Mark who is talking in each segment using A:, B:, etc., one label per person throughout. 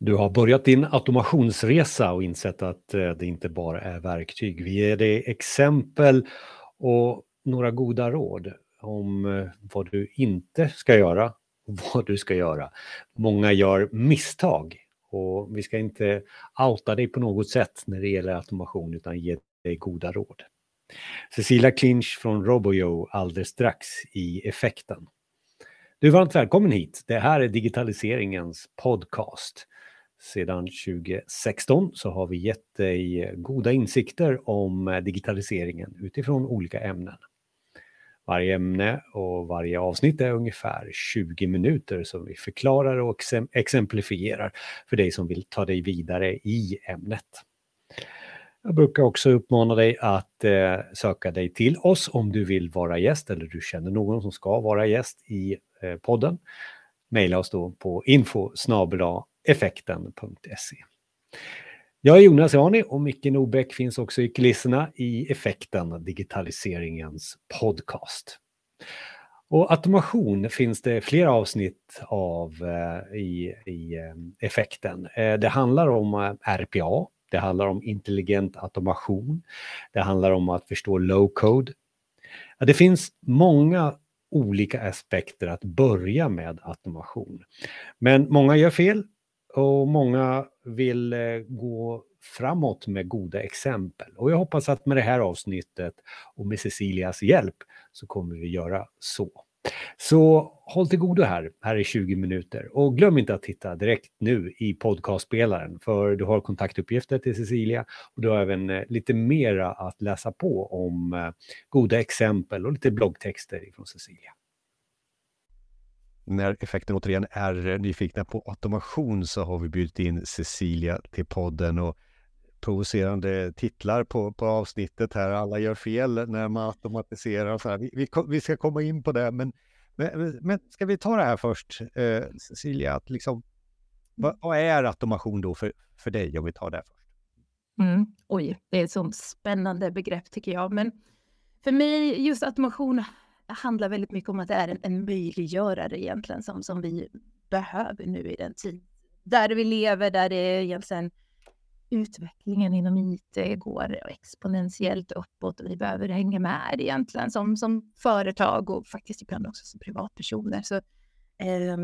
A: Du har börjat din automationsresa och insett att eh, det inte bara är verktyg. Vi ger dig exempel och några goda råd om eh, vad du inte ska göra och vad du ska göra. Många gör misstag och vi ska inte outa dig på något sätt när det gäller automation utan ge dig goda råd. Cecilia Clinch från Robojo alldeles strax i effekten. Du är varmt välkommen hit. Det här är digitaliseringens podcast. Sedan 2016 så har vi gett dig goda insikter om eh, digitaliseringen utifrån olika ämnen. Varje ämne och varje avsnitt är ungefär 20 minuter som vi förklarar och exemplifierar för dig som vill ta dig vidare i ämnet. Jag brukar också uppmana dig att eh, söka dig till oss om du vill vara gäst eller du känner någon som ska vara gäst i eh, podden. Maila oss då på info effekten.se. Jag är Jonas Jani och Micke Nobäck finns också i kulisserna i Effekten, digitaliseringens podcast. Och automation finns det flera avsnitt av eh, i, i eh, effekten. Eh, det handlar om RPA, det handlar om intelligent automation, det handlar om att förstå low code. Det finns många olika aspekter att börja med automation. Men många gör fel och många vill eh, gå framåt med goda exempel. Och jag hoppas att med det här avsnittet och med Cecilias hjälp så kommer vi göra så. Så håll till godo här, här är 20 minuter. Och glöm inte att titta direkt nu i podcastspelaren, för du har kontaktuppgifter till Cecilia och du har även eh, lite mera att läsa på om eh, goda exempel och lite bloggtexter från Cecilia
B: när effekten återigen är nyfikna på automation så har vi bjudit in Cecilia till podden och provocerande titlar på, på avsnittet här. Alla gör fel när man automatiserar och så här. Vi, vi, vi ska komma in på det, men, men, men, ska vi ta det här först, eh, Cecilia? Att liksom, vad, vad, är automation då för, för dig om vi tar det först?
C: Mm. Oj, det är ett sånt spännande begrepp tycker jag. Men för mig, just automation handlar väldigt mycket om att det är en, en möjliggörare egentligen som, som vi behöver nu i den tid där vi lever, där det egentligen utvecklingen inom IT går exponentiellt uppåt och vi behöver hänga med egentligen som, som företag och faktiskt ibland också som privatpersoner. Så, eh,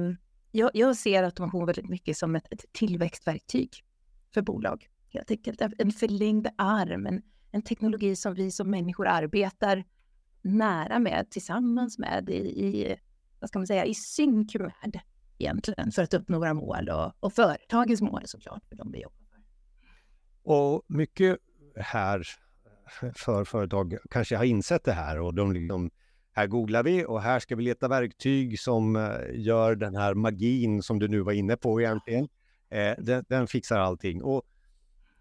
C: jag, jag, ser automation väldigt mycket som ett, ett tillväxtverktyg för bolag. Helt enkelt en förlängd arm, en, en teknologi som vi som människor arbetar nära med, tillsammans med, i, i vad ska man säga, i synk med egentligen för att uppnå våra mål och, och företagens mål såklart för de vi jobbar för.
B: Och mycket här för företag kanske har insett det här och de liksom, här googlar vi och här ska vi leta verktyg som eh, gör den här magin som du nu var inne på egentligen. Eh, den, den, fixar allting. Och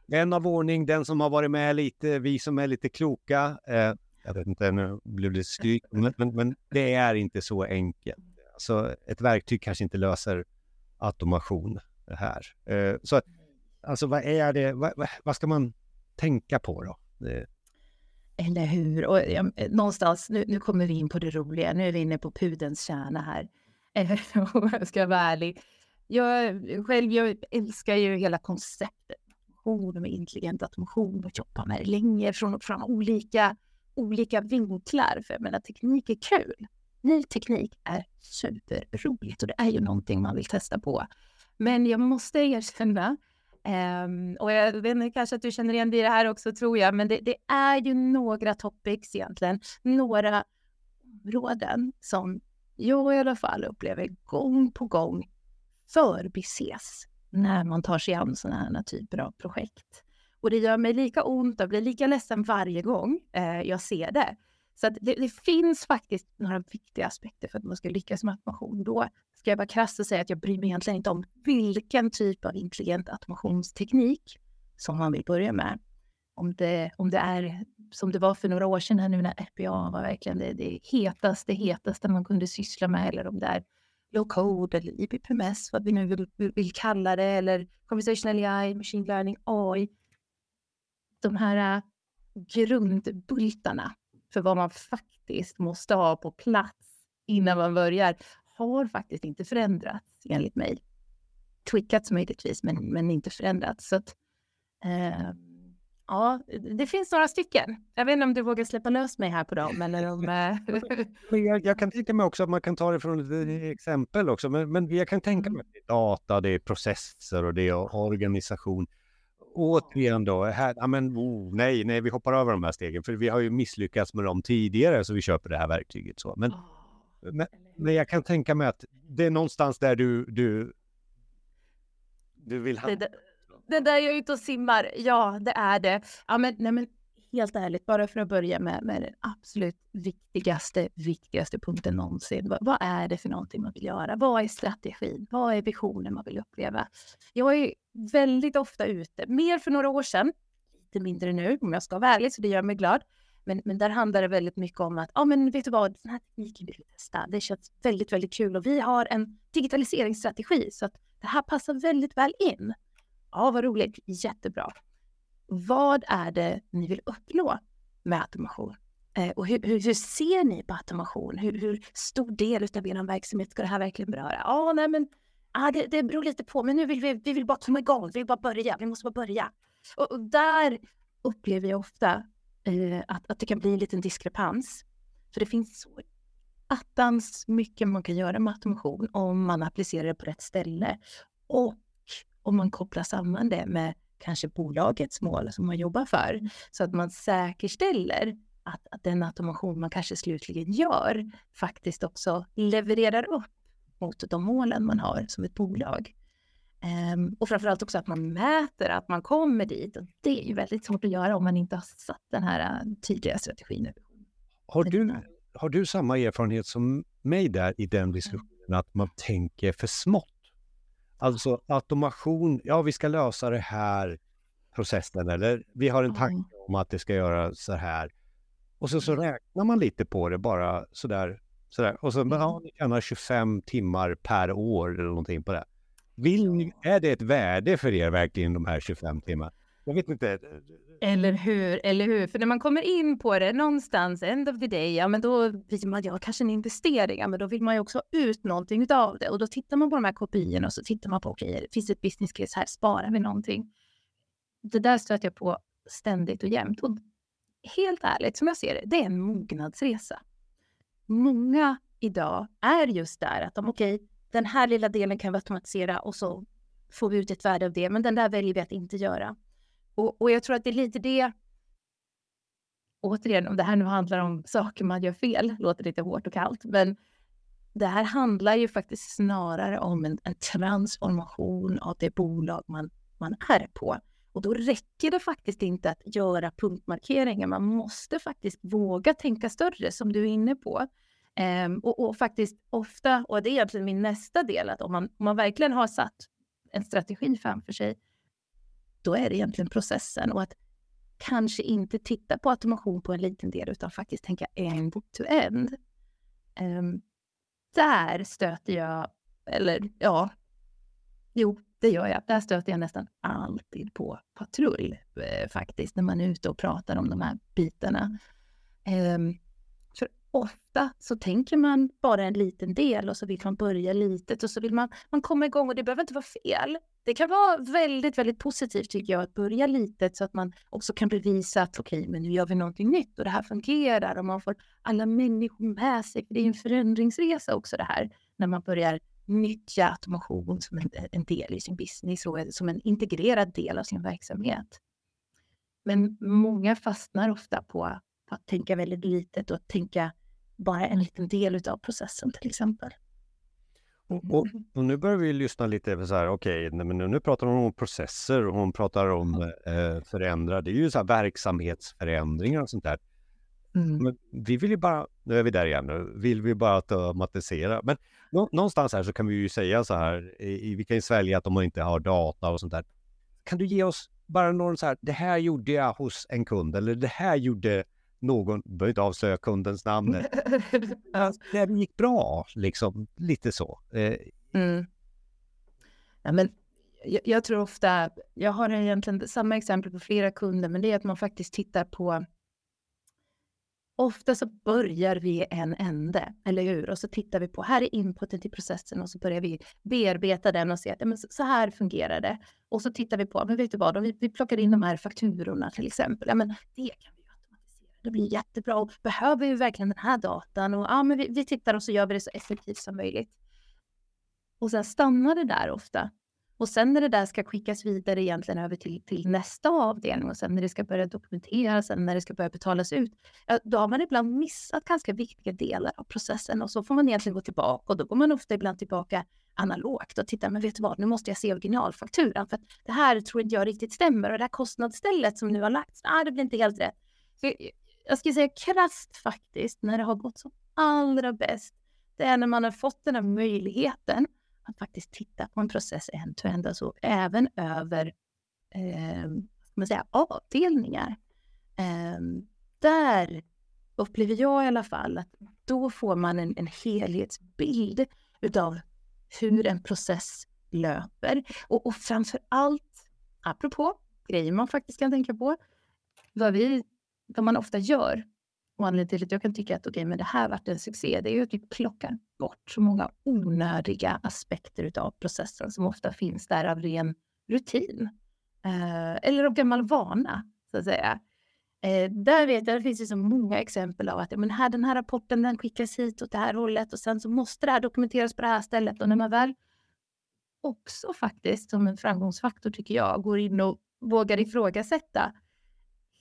B: en av ordning, den som har varit med lite, vi som är lite kloka, eh, jag vet inte, nu blev det skryt, men, men, men, det är inte så enkelt. Alltså, ett verktyg kanske inte löser automation här. Eh, så alltså vad är det, vad, vad, ska man tänka på då?
C: Eller hur? Och, ja, någonstans, nu, nu kommer vi in på det roliga, nu är vi inne på pudens kärna här. jag ska vara ärlig. Jag själv, jag älskar ju hela konceptet med intelligent automation och jobba med det länge från, från olika olika vinklar. För jag menar, teknik är kul. Ny teknik är superroligt och det är ju någonting man vill testa på. Men jag måste erkänna, um, och jag vet inte, kanske att du känner igen dig i det här också tror jag, men det, det är ju några topics egentligen, några områden som jag i alla fall upplever gång på gång förbises när man tar sig an sådana här typer av projekt. Och det gör mig lika ont och blir lika ledsen varje gång eh, jag ser det. Så det, det, finns faktiskt några viktiga aspekter för att man ska lyckas med automation. Då ska jag vara krass och säga att jag bryr mig egentligen inte om vilken typ av intelligent automationsteknik som man vill börja med. Om det, om det är som det var för några år sedan här nu när FBA var verkligen det, det hetaste, hetaste man kunde syssla med eller om det är low code eller IPPMS, vad vi nu vill, vill, vill kalla det, eller conversational AI, machine learning, AI de här äh, grundbultarna för vad man faktiskt måste ha på plats innan man börjar har faktiskt inte förändrats enligt mig. tweakats möjligtvis, men, men inte förändrats. Så att, eh, ja, det finns några stycken. Jag vet inte om du vågar släppa lös mig här på dem, eller om...
A: Eh, jag, jag, kan tänka mig också att man kan ta det från ett exempel också, men, men jag kan tänka mig att det är data, det är processer och det är organisation återigen då, här, ja, men, oh, nej, nej, vi hoppar över de här stegen, för vi har ju misslyckats med dem tidigare, så vi köper det här verktyget. Så. Men, men, men jag kan tänka mig att det är någonstans där du, du, du vill
C: hamna. Det, det där jag är ute och simmar, ja, det är det. Ja, men, nej, men helt ärligt, bara för att börja med, med den absolut viktigaste, viktigaste punkten någonsin. Vad, vad, är det för någonting man vill göra? Vad är strategin? Vad är visionen man vill uppleva? Jag är väldigt ofta ute, mer för några år sedan, lite mindre nu om jag ska vara ärlig, så det gör mig glad. Men, men där handlar det väldigt mycket om att, ja men vet du vad, den här tekniken vill vi testa. Det känns väldigt, väldigt kul och vi har en digitaliseringsstrategi så att det här passar väldigt väl in. Ja, vad roligt, jättebra. Vad är det ni vill uppnå med automation? Eh, och hur, hur, hur, ser ni på automation? Hur, hur stor del av er verksamhet ska det här verkligen beröra? Ja, nej, men ah, det, det beror lite på, men nu vill vi, vi vill bara komma igång. Vi vill bara börja. Vi måste bara börja. Och, och där upplever jag ofta eh, att, att det kan bli en liten diskrepans. För det finns så attans mycket man kan göra med automation om man applicerar det på rätt ställe och om man kopplar samman det med kanske bolagets mål som man jobbar för. Mm. Så att man säkerställer att, att den automation man kanske slutligen gör faktiskt också levererar upp mot de målen man har som ett bolag. Um, och framförallt också att man mäter att man kommer dit. Och det är ju väldigt svårt att göra om man inte har satt den här uh, tydliga strategin.
A: Har du, har du samma erfarenhet som mig där i den diskussionen, att man tänker för smått? Alltså automation, ja vi ska lösa det här processen eller vi har en tanke om att det ska göra så här. Och så, så räknar man lite på det bara sådär. sådär. Och så mm. ja, ni tjänar 25 timmar per år eller någonting på det. Vill, är det ett värde för er verkligen de här 25 timmarna? Jag vet inte.
C: Eller hur, eller hur? För när man kommer in på det någonstans, end of the day, ja men då vill man, ja kanske en investering, ja men då vill man ju också ha ut någonting av det. Och då tittar man på de här kopiorna och så tittar man på, okej, okay, finns det ett business case här, sparar vi någonting? Det där stöter jag på ständigt och jämt. Och helt ärligt, som jag ser det, det är en mognadsresa. Många idag är just där att de, okej, okay, den här lilla delen kan vi automatisera och så får vi ut ett värde av det, men den där väljer vi att inte göra. Och, och jag tror att det är lite det, återigen, om det här nu handlar om saker man gör fel, låter lite hårt och kallt, men det här handlar ju faktiskt snarare om en, en transformation av det bolag man, man är på. Och då räcker det faktiskt inte att göra punktmarkeringar. Man måste faktiskt våga tänka större, som du är inne på. Ehm, och, och, faktiskt ofta, och det är egentligen min nästa del, att om man, om man verkligen har satt en strategi framför sig, då är det egentligen processen och att kanske inte titta på automation på en liten del utan faktiskt tänka end to end. Um, där stöter jag, eller ja, jo, det gör jag. Där stöter jag nästan alltid på patrull eh, faktiskt, när man är ute och pratar om de här bitarna. Um, för ofta så tänker man bara en liten del och så vill man börja litet och så vill man, man komma igång och det behöver inte vara fel. Det kan vara väldigt, väldigt positivt tycker jag att börja litet så att man också kan bevisa att okej, okay, men nu gör vi någonting nytt och det här fungerar och man får alla människor med sig. För det är en förändringsresa också det här när man börjar nyttja automation som en, en del i sin business och som en integrerad del av sin verksamhet. Men många fastnar ofta på, på att tänka väldigt litet och att tänka bara en liten del av processen till exempel.
A: Och, och, och, nu börjar vi lyssna lite på så här, okej, okay, men nu pratar hon om processer och hon pratar om eh, förändra, det är ju så här verksamhetsförändringar och sånt där. Mm. Men vi vill ju bara, nu är vi där igen, nu vill vi bara automatisera. Men någonstans här så kan vi ju säga så här, i, vi kan ju svälja att de inte har data och sånt där. Kan du ge oss bara någon så här, det här gjorde jag hos en kund eller det här gjorde någon, behöver inte avslöja kundens namn. det gick bra, liksom lite så. Eh,
C: mm. Ja, men jag, jag, tror ofta, jag har egentligen samma exempel på flera kunder, men det är att man faktiskt tittar på Ofta så börjar vi i en ände, eller hur? Och så tittar vi på, här är inputen till processen och så börjar vi bearbeta den och se att ja, men så här fungerar det. Och så tittar vi på, men vet du vad, vi, vi plockar in de här fakturorna till exempel, ja men det kan det blir jättebra. Och behöver vi verkligen den här datan? Och ja, men vi, vi tittar och så gör vi det så effektivt som möjligt. Och sen stannar det där ofta. Och sen när det där ska skickas vidare egentligen över till, till nästa avdelning och sen när det ska börja dokumenteras, sen när det ska börja betalas ut, då har man ibland missat ganska viktiga delar av processen och så får man egentligen gå tillbaka och då går man ofta ibland tillbaka analogt och tittar, men vet du vad, nu måste jag se originalfakturan för att det här tror inte jag riktigt stämmer och det här kostnadsstället som nu har lagts, nej, det blir inte helt rätt. Så jag skulle säga krasst faktiskt, när det har gått som allra bäst, det är när man har fått den här möjligheten att faktiskt titta på en process end-to-end, alltså även över eh, man säga, avdelningar. Eh, där upplever jag i alla fall att då får man en, en helhetsbild utav hur en process löper. Och, och framför allt, apropå grejer man faktiskt kan tänka på, vad, vi, vad man ofta gör och anledningen till att jag kan tycka att okay, men det här varit en succé, det är ju att vi plockar bort så många onödiga aspekter av processen som ofta finns där av ren rutin. Eh, eller av gammal vana, så att säga. Eh, där vet jag, det finns ju så många exempel av att ja, men här, den här rapporten den skickas hit åt det här hållet och sen så måste det här dokumenteras på det här stället. Och när man väl också faktiskt som en framgångsfaktor tycker jag går in och vågar ifrågasätta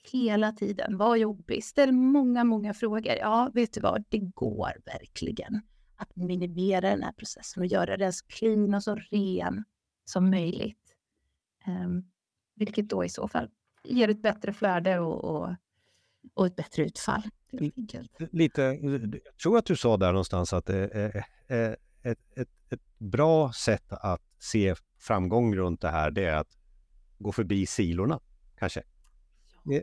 C: hela tiden. Var jobbig, ställ många, många frågor. Ja, vet du vad, det går verkligen att minimera den här processen och göra den så clean och så ren som möjligt. Um, vilket då i så fall ger ett bättre flöde och, och, och ett bättre utfall.
A: Lite, jag tror att du sa där någonstans att det är ett, ett, ett bra sätt att se framgång runt det här, det är att gå förbi silorna, kanske.
C: Ja,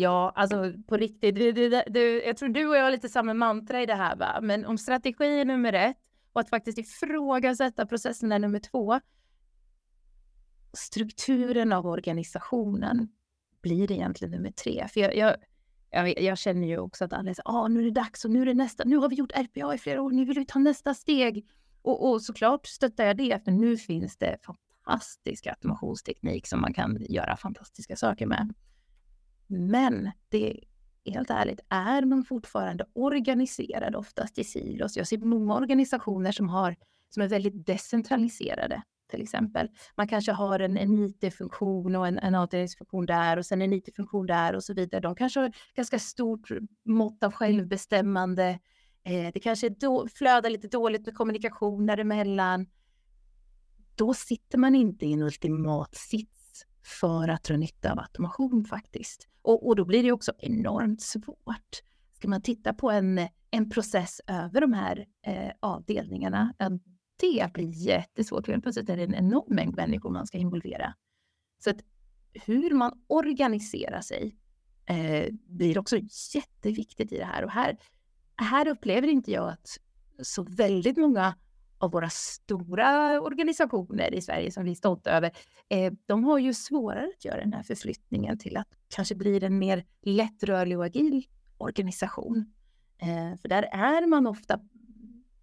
C: Ja, alltså på riktigt. Du, du, du, jag tror du och jag har lite samma mantra i det här, va? men om strategi är nummer ett och att faktiskt ifrågasätta processen är nummer två. Strukturen av organisationen blir egentligen nummer tre. För jag, jag, jag, jag känner ju också att alla säger ah, nu är det dags och nu är det nästa. Nu har vi gjort RPA i flera år, nu vill vi ta nästa steg. Och, och såklart stöttar jag det, för nu finns det fantastisk automationsteknik som man kan göra fantastiska saker med. Men det helt ärligt, är man fortfarande organiserad oftast i silos? Jag ser många organisationer som, har, som är väldigt decentraliserade till exempel. Man kanske har en, en IT-funktion och en, en avdelningsfunktion där och sen en IT-funktion där och så vidare. De kanske har ganska stort mått av självbestämmande. Eh, det kanske då, flödar lite dåligt med kommunikation däremellan. Då sitter man inte i en ultimat sits för att dra nytta av automation faktiskt. Och, och då blir det också enormt svårt. Ska man titta på en, en process över de här eh, avdelningarna, ja, det blir jättesvårt. Helt plötsligt är det en enorm mängd människor man ska involvera. Så att hur man organiserar sig eh, blir också jätteviktigt i det här. Och här, här upplever inte jag att så väldigt många av våra stora organisationer i Sverige som vi är stolta över, eh, de har ju svårare att göra den här förflyttningen till att kanske bli en mer lättrörlig och agil organisation. Eh, för där är man ofta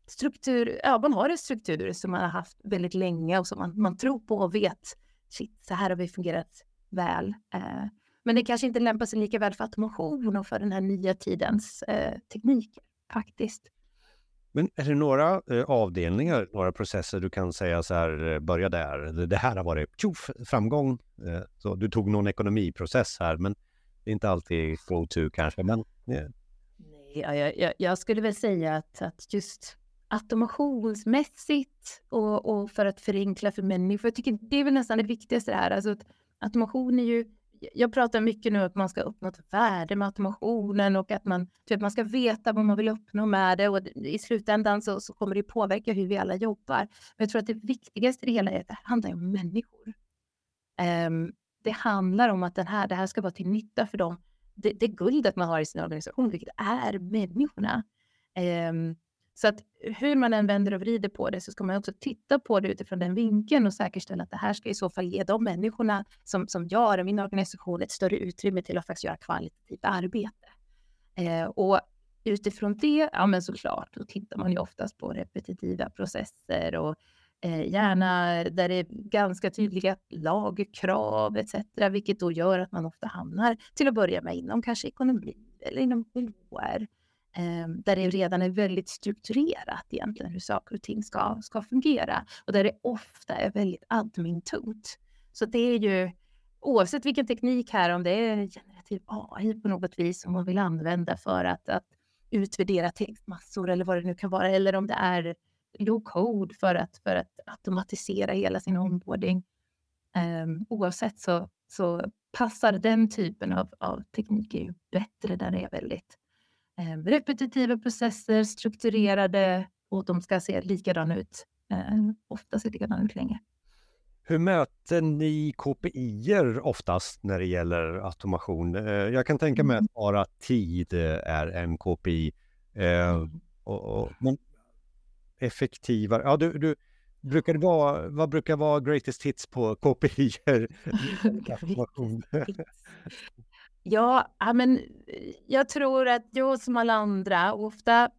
C: struktur, ja man har en struktur som man har haft väldigt länge och som man, man tror på och vet, shit, så här har vi fungerat väl. Eh, men det kanske inte lämpar sig lika väl för automation och för den här nya tidens eh, tekniker faktiskt.
A: Men är det några eh, avdelningar, några processer du kan säga så här, eh, börja där, det här har varit tjoff, framgång. Eh, så du tog någon ekonomiprocess här, men det är inte alltid go-to kanske. Men, yeah.
C: Nej, jag, jag, jag, skulle väl säga att, att just automationsmässigt och, och, för att förenkla för människor, jag tycker det är väl nästan det viktigaste här. Alltså att automation är ju jag pratar mycket nu att man ska uppnå ett värde med automationen och att man, typ, man ska veta vad man vill uppnå med det och i slutändan så, så kommer det påverka hur vi alla jobbar. Men jag tror att det viktigaste i det hela är att det handlar om människor. Um, det handlar om att den här, det här ska vara till nytta för dem. Det, det guldet man har i sin organisation, vilket är människorna. Um, så att hur man än vänder och vrider på det så ska man också titta på det utifrån den vinkeln och säkerställa att det här ska i så fall ge de människorna som, som jag och min organisation ett större utrymme till att faktiskt göra kvalitativt arbete. Eh, och utifrån det, ja men såklart, då tittar man ju oftast på repetitiva processer och eh, gärna där det är ganska tydliga lagkrav etc. Vilket då gör att man ofta hamnar till att börja med inom kanske ekonomi eller inom HR. Eh, där det redan är väldigt strukturerat egentligen hur saker och ting ska, ska fungera. Och där det ofta är väldigt admin-tungt. Så det är ju oavsett vilken teknik här, om det är generativ AI på något vis som man vill använda för att, att utvärdera textmassor eller vad det nu kan vara, eller om det är low code för att, för att automatisera hela sin onboarding. Um, oavsett så, så passar den typen av, av teknik ju bättre där det är väldigt repetitiva processer, strukturerade och de ska se likadana ut. Um, ofta ser likadana ut länge.
A: Hur möter ni KPI oftast när det gäller automation? Eh, jag kan tänka mig att mm. bara tid är en KPI. Eh, mm. Och, och, effektivare, ja du, du brukar det vara, vad brukar vara greatest hits på KPI?
C: ja, men eh, jag tror att jag som alla andra ofta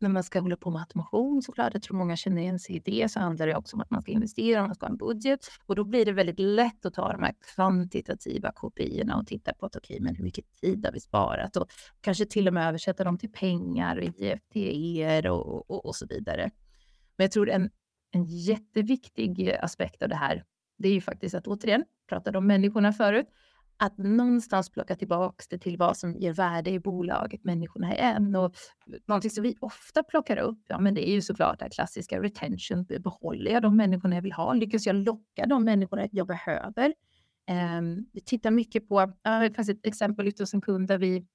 C: när man ska hålla på med automation såklart, jag tror många känner igen sig i det, så handlar det också om att man ska investera, man ska ha en budget och då blir det väldigt lätt att ta de här kvantitativa KPI och titta på att okej, okay, men hur mycket tid har vi sparat och kanske till och med översätta dem till pengar, IFTE och, och, och så vidare. Men jag tror en, en jätteviktig aspekt av det här, det är ju faktiskt att återigen, pratade om människorna förut, att någonstans plocka tillbaka det till vad som ger värde i bolaget, människorna i en. Och någonting som vi ofta plockar upp, ja men det är ju såklart det klassiska retention. Behåller jag de människorna jag vill ha? Lyckas jag locka de människorna jag behöver? Um, vi tittar mycket på, uh, det fanns ett exempel ute hos en kund där vi,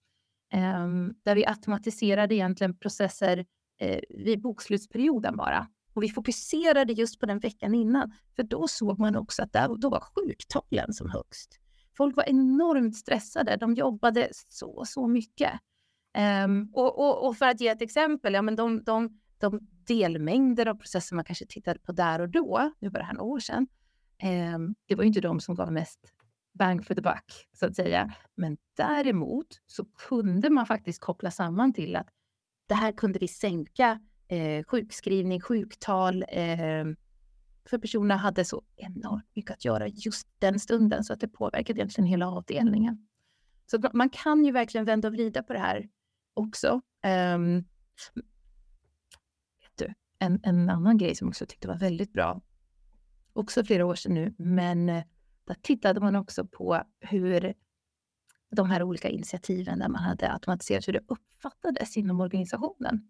C: um, där vi automatiserade egentligen processer uh, vid bokslutsperioden bara. Och vi fokuserade just på den veckan innan, för då såg man också att där, då var sjuktalen som högst. Folk var enormt stressade. De jobbade så, så mycket. Um, och, och, och, för att ge ett exempel, ja, men de, de, de delmängder av processer man kanske tittade på där och då, nu var det här några år sedan, um, det var ju inte de som gav mest bang for the buck, så att säga. Men däremot så kunde man faktiskt koppla samman till att det här kunde vi sänka eh, sjukskrivning, sjuktal, eh, för personerna hade så enormt mycket att göra just den stunden så att det påverkade egentligen hela avdelningen. Så man kan ju verkligen vända och vrida på det här också. Um, vet du, en, en annan grej som också tyckte var väldigt bra, också flera år sedan nu, men eh, där tittade man också på hur de här olika initiativen där man hade automatiserat hur det uppfattades inom organisationen.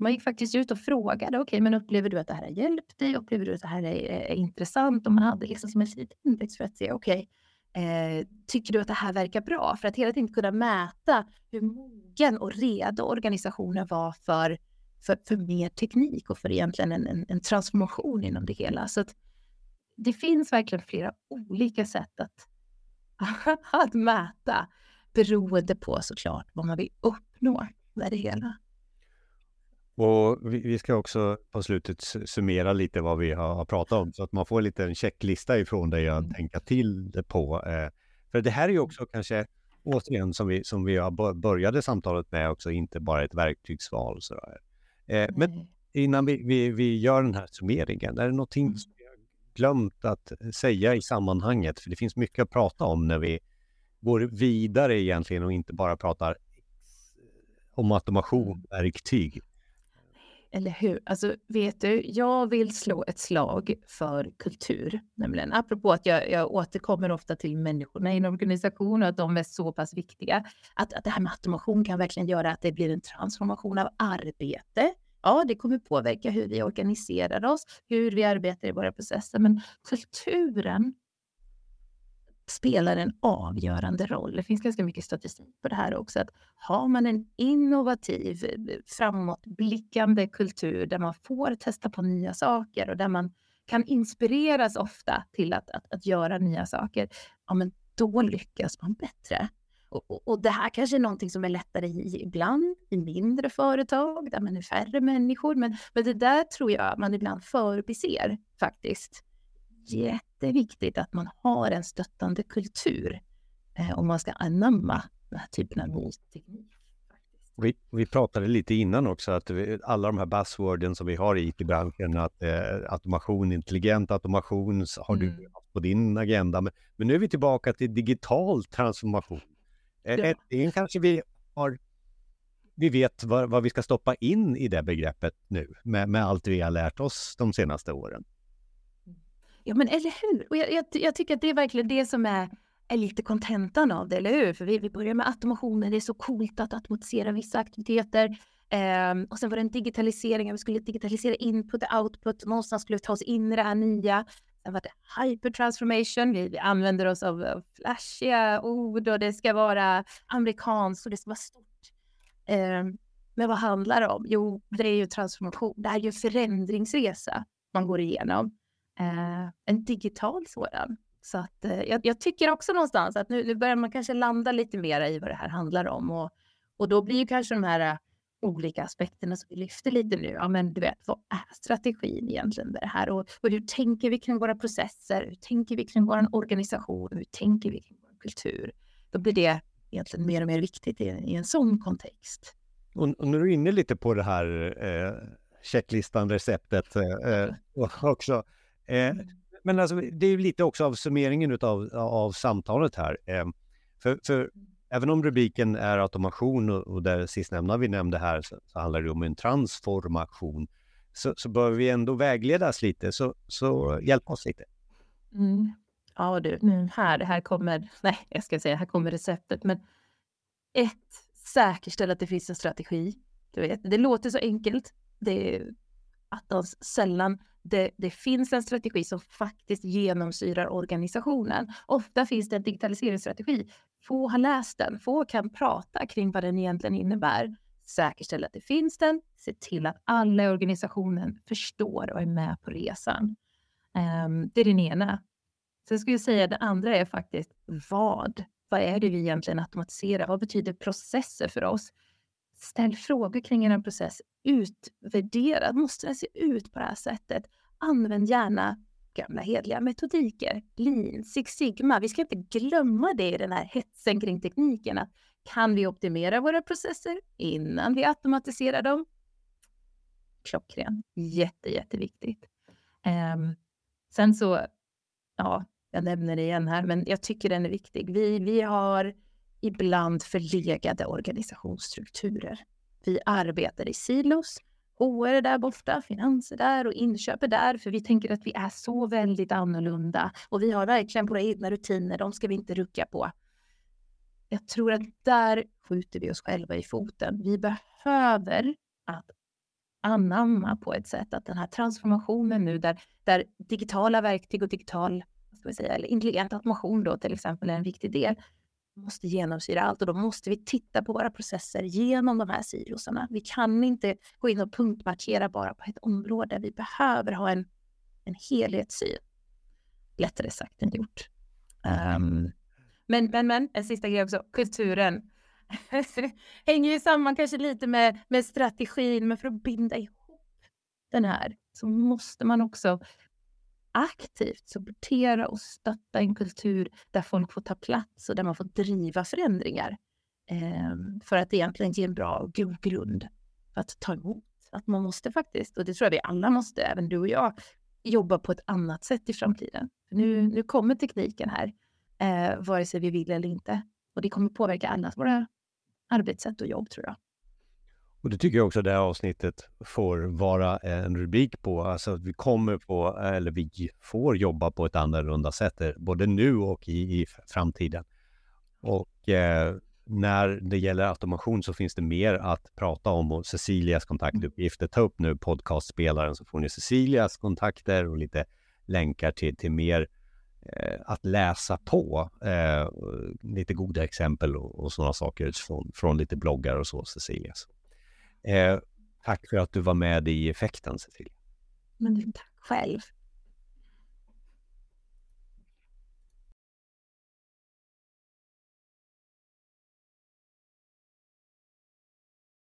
C: Man gick faktiskt ut och frågade, okej, okay, men upplever du att det här har hjälpt dig? Upplever du att det här är, är intressant? Och man hade liksom som ett litet index för att se, okej, okay, eh, tycker du att det här verkar bra? För att hela tiden kunna mäta hur mogen och redo organisationen var för, för, för mer teknik och för egentligen en, en, en transformation inom det hela. Så att det finns verkligen flera olika sätt att, att mäta beroende på såklart vad man vill uppnå med det hela.
A: Och vi, vi, ska också på slutet summera lite vad vi har, pratat om så att man får lite en checklista ifrån dig att mm. tänka till det på. Eh, för det här är ju också kanske återigen som vi, som vi har började samtalet med också, inte bara ett verktygsval. Så eh, men innan vi, vi, vi gör den här summeringen, är det någonting mm. som vi har glömt att säga i sammanhanget? För det finns mycket att prata om när vi går vidare egentligen och inte bara pratar om automationverktyg.
C: Eller hur? Alltså, vet du, jag vill slå ett slag för kultur, nämligen. Apropå att jag, jag återkommer ofta till människorna i en organisation och att de är så pass viktiga. Att, att det här med automation kan verkligen göra att det blir en transformation av arbete. Ja, det kommer påverka hur vi organiserar oss, hur vi arbetar i våra processer, men kulturen spelar en avgörande roll. Det finns ganska mycket statistik på det här också. Att har man en innovativ, framåtblickande kultur där man får testa på nya saker och där man kan inspireras ofta till att, att, att göra nya saker, ja, men då lyckas man bättre. Och, och, och, det här kanske är någonting som är lättare i, ibland i mindre företag där man är färre människor. Men, men det där tror jag man ibland förbiser faktiskt jätteviktigt att man har en stöttande kultur eh, om man ska anamma den här typen av ny teknik.
A: Vi, vi pratade lite innan också att vi, alla de här buzzworden som vi har i IT-branschen, att eh, automation, intelligent automation har mm. du på din agenda. Men, men, nu är vi tillbaka till digital transformation. Ja. Äntligen kanske vi har vi vet vad, vad, vi ska stoppa in i det begreppet nu med, med allt vi har lärt oss de senaste åren.
C: Ja, men eller hur? Och jag, jag, jag tycker att det är verkligen det som är är lite kontentan av det, eller hur? För vi, vi börjar med automationen, det är så coolt att automatisera vissa aktiviteter. Um, och sen var det en digitalisering, vi skulle digitalisera input och output, någonstans skulle vi ta oss in i det här nya. Sen var det hypertransformation, vi, vi använder oss av, av flashiga ord och det ska vara amerikanskt och det ska vara stort. Um, men vad handlar det om? Jo, det är ju transformation, det är ju en förändringsresa man går igenom. Uh, en digital sådan. Så att, eh, jag, jag, tycker också någonstans att nu, nu, börjar man kanske landa lite mer i vad det här handlar om. Och, och då blir ju kanske de här uh, olika aspekterna som vi lyfter lite nu. Ja, men du vet, vad är strategin egentligen med det här? Och, och hur tänker vi kring våra processer? Hur tänker vi kring vår organisation? Hur tänker vi kring vår kultur? Då blir det egentligen mer och mer viktigt i, i en sån kontext.
A: Och, och nu är du inne lite på det här eh, checklistan, receptet eh, eh också. Eh. Men alltså, det är lite också av summeringen utav, av samtalet här. Eh, för, för även om rubriken är automation och, och det sistnämnda vi nämnde här så, så handlar det om en transformation. Så, så bör vi ändå vägledas lite, så, så hjälp oss lite.
C: Mm. Ja du, nu här, här kommer, nej jag ska säga, här kommer receptet. Men ett, säkerställ att det finns en strategi. Du vet, det låter så enkelt. Det är attans sällan det, det, finns en strategi som faktiskt genomsyrar organisationen. Ofta finns det en digitaliseringsstrategi. Få har läst den, få kan prata kring vad den egentligen innebär. Säkerställ att det finns den, se till att alla i organisationen förstår och är med på resan. Um, det är den ena. Sen skulle jag säga det andra är faktiskt vad? Vad är det vi egentligen automatiserar? Vad betyder processer för oss? Ställ frågor kring er process. Utvärdera. Måste den se ut på det här sättet? Använd gärna gamla hedliga metodiker. Lean, Six Sigma. Vi ska inte glömma det i den här hetsen kring tekniken. Att kan vi optimera våra processer innan vi automatiserar dem? Klockren. Jätte, jätteviktigt. Um, sen så, ja, jag nämner det igen här, men jag tycker den är viktig. Vi, vi har ibland förlegade organisationsstrukturer. Vi arbetar i silos. HR är där borta, finanser där och inköp är där, för vi tänker att vi är så väldigt annorlunda och vi har verkligen våra egna rutiner, de ska vi inte rucka på. Jag tror att där skjuter vi oss själva i foten. Vi behöver att anamma på ett sätt att den här transformationen nu där, där digitala verktyg och digital, ska vi säga, eller intelligent automation då till exempel är en viktig del, måste genomsyra allt och då måste vi titta på våra processer genom de här silosarna. Vi kan inte gå in och punktmarkera bara på ett område. Vi behöver ha en, en helhetssyn. Lättare sagt än gjort. Um, men, men, men, en sista grej också, kulturen. hänger ju samman kanske lite med, med strategin, men för att binda ihop den här så måste man också aktivt supportera och stötta en kultur där folk får ta plats och där man får driva förändringar. Eh, för att egentligen ge en bra grund för att ta emot. Att man måste faktiskt, och det tror jag vi alla måste, även du och jag, jobba på ett annat sätt i framtiden. Nu, mm. nu kommer tekniken här, eh, vare sig vi vill eller inte. Och det kommer påverka allas våra arbetssätt och jobb tror jag.
A: Och det tycker jag också det här avsnittet får vara en rubrik på. Alltså att vi kommer på, eller vi får jobba på ett annorlunda sätt, eh, både nu och i, i framtiden. Och eh, när det gäller automation så finns det mer att prata om och Cecilias kontaktuppgifter. Ta upp nu podcastspelaren så får ni Cecilias kontakter och lite länkar till, till mer eh, att läsa på. Eh, lite goda exempel och, och sådana saker från, från lite bloggar och så, Cecilias. Eh, tack för att du var med i effekten, Cecilia.
C: Men tack själv.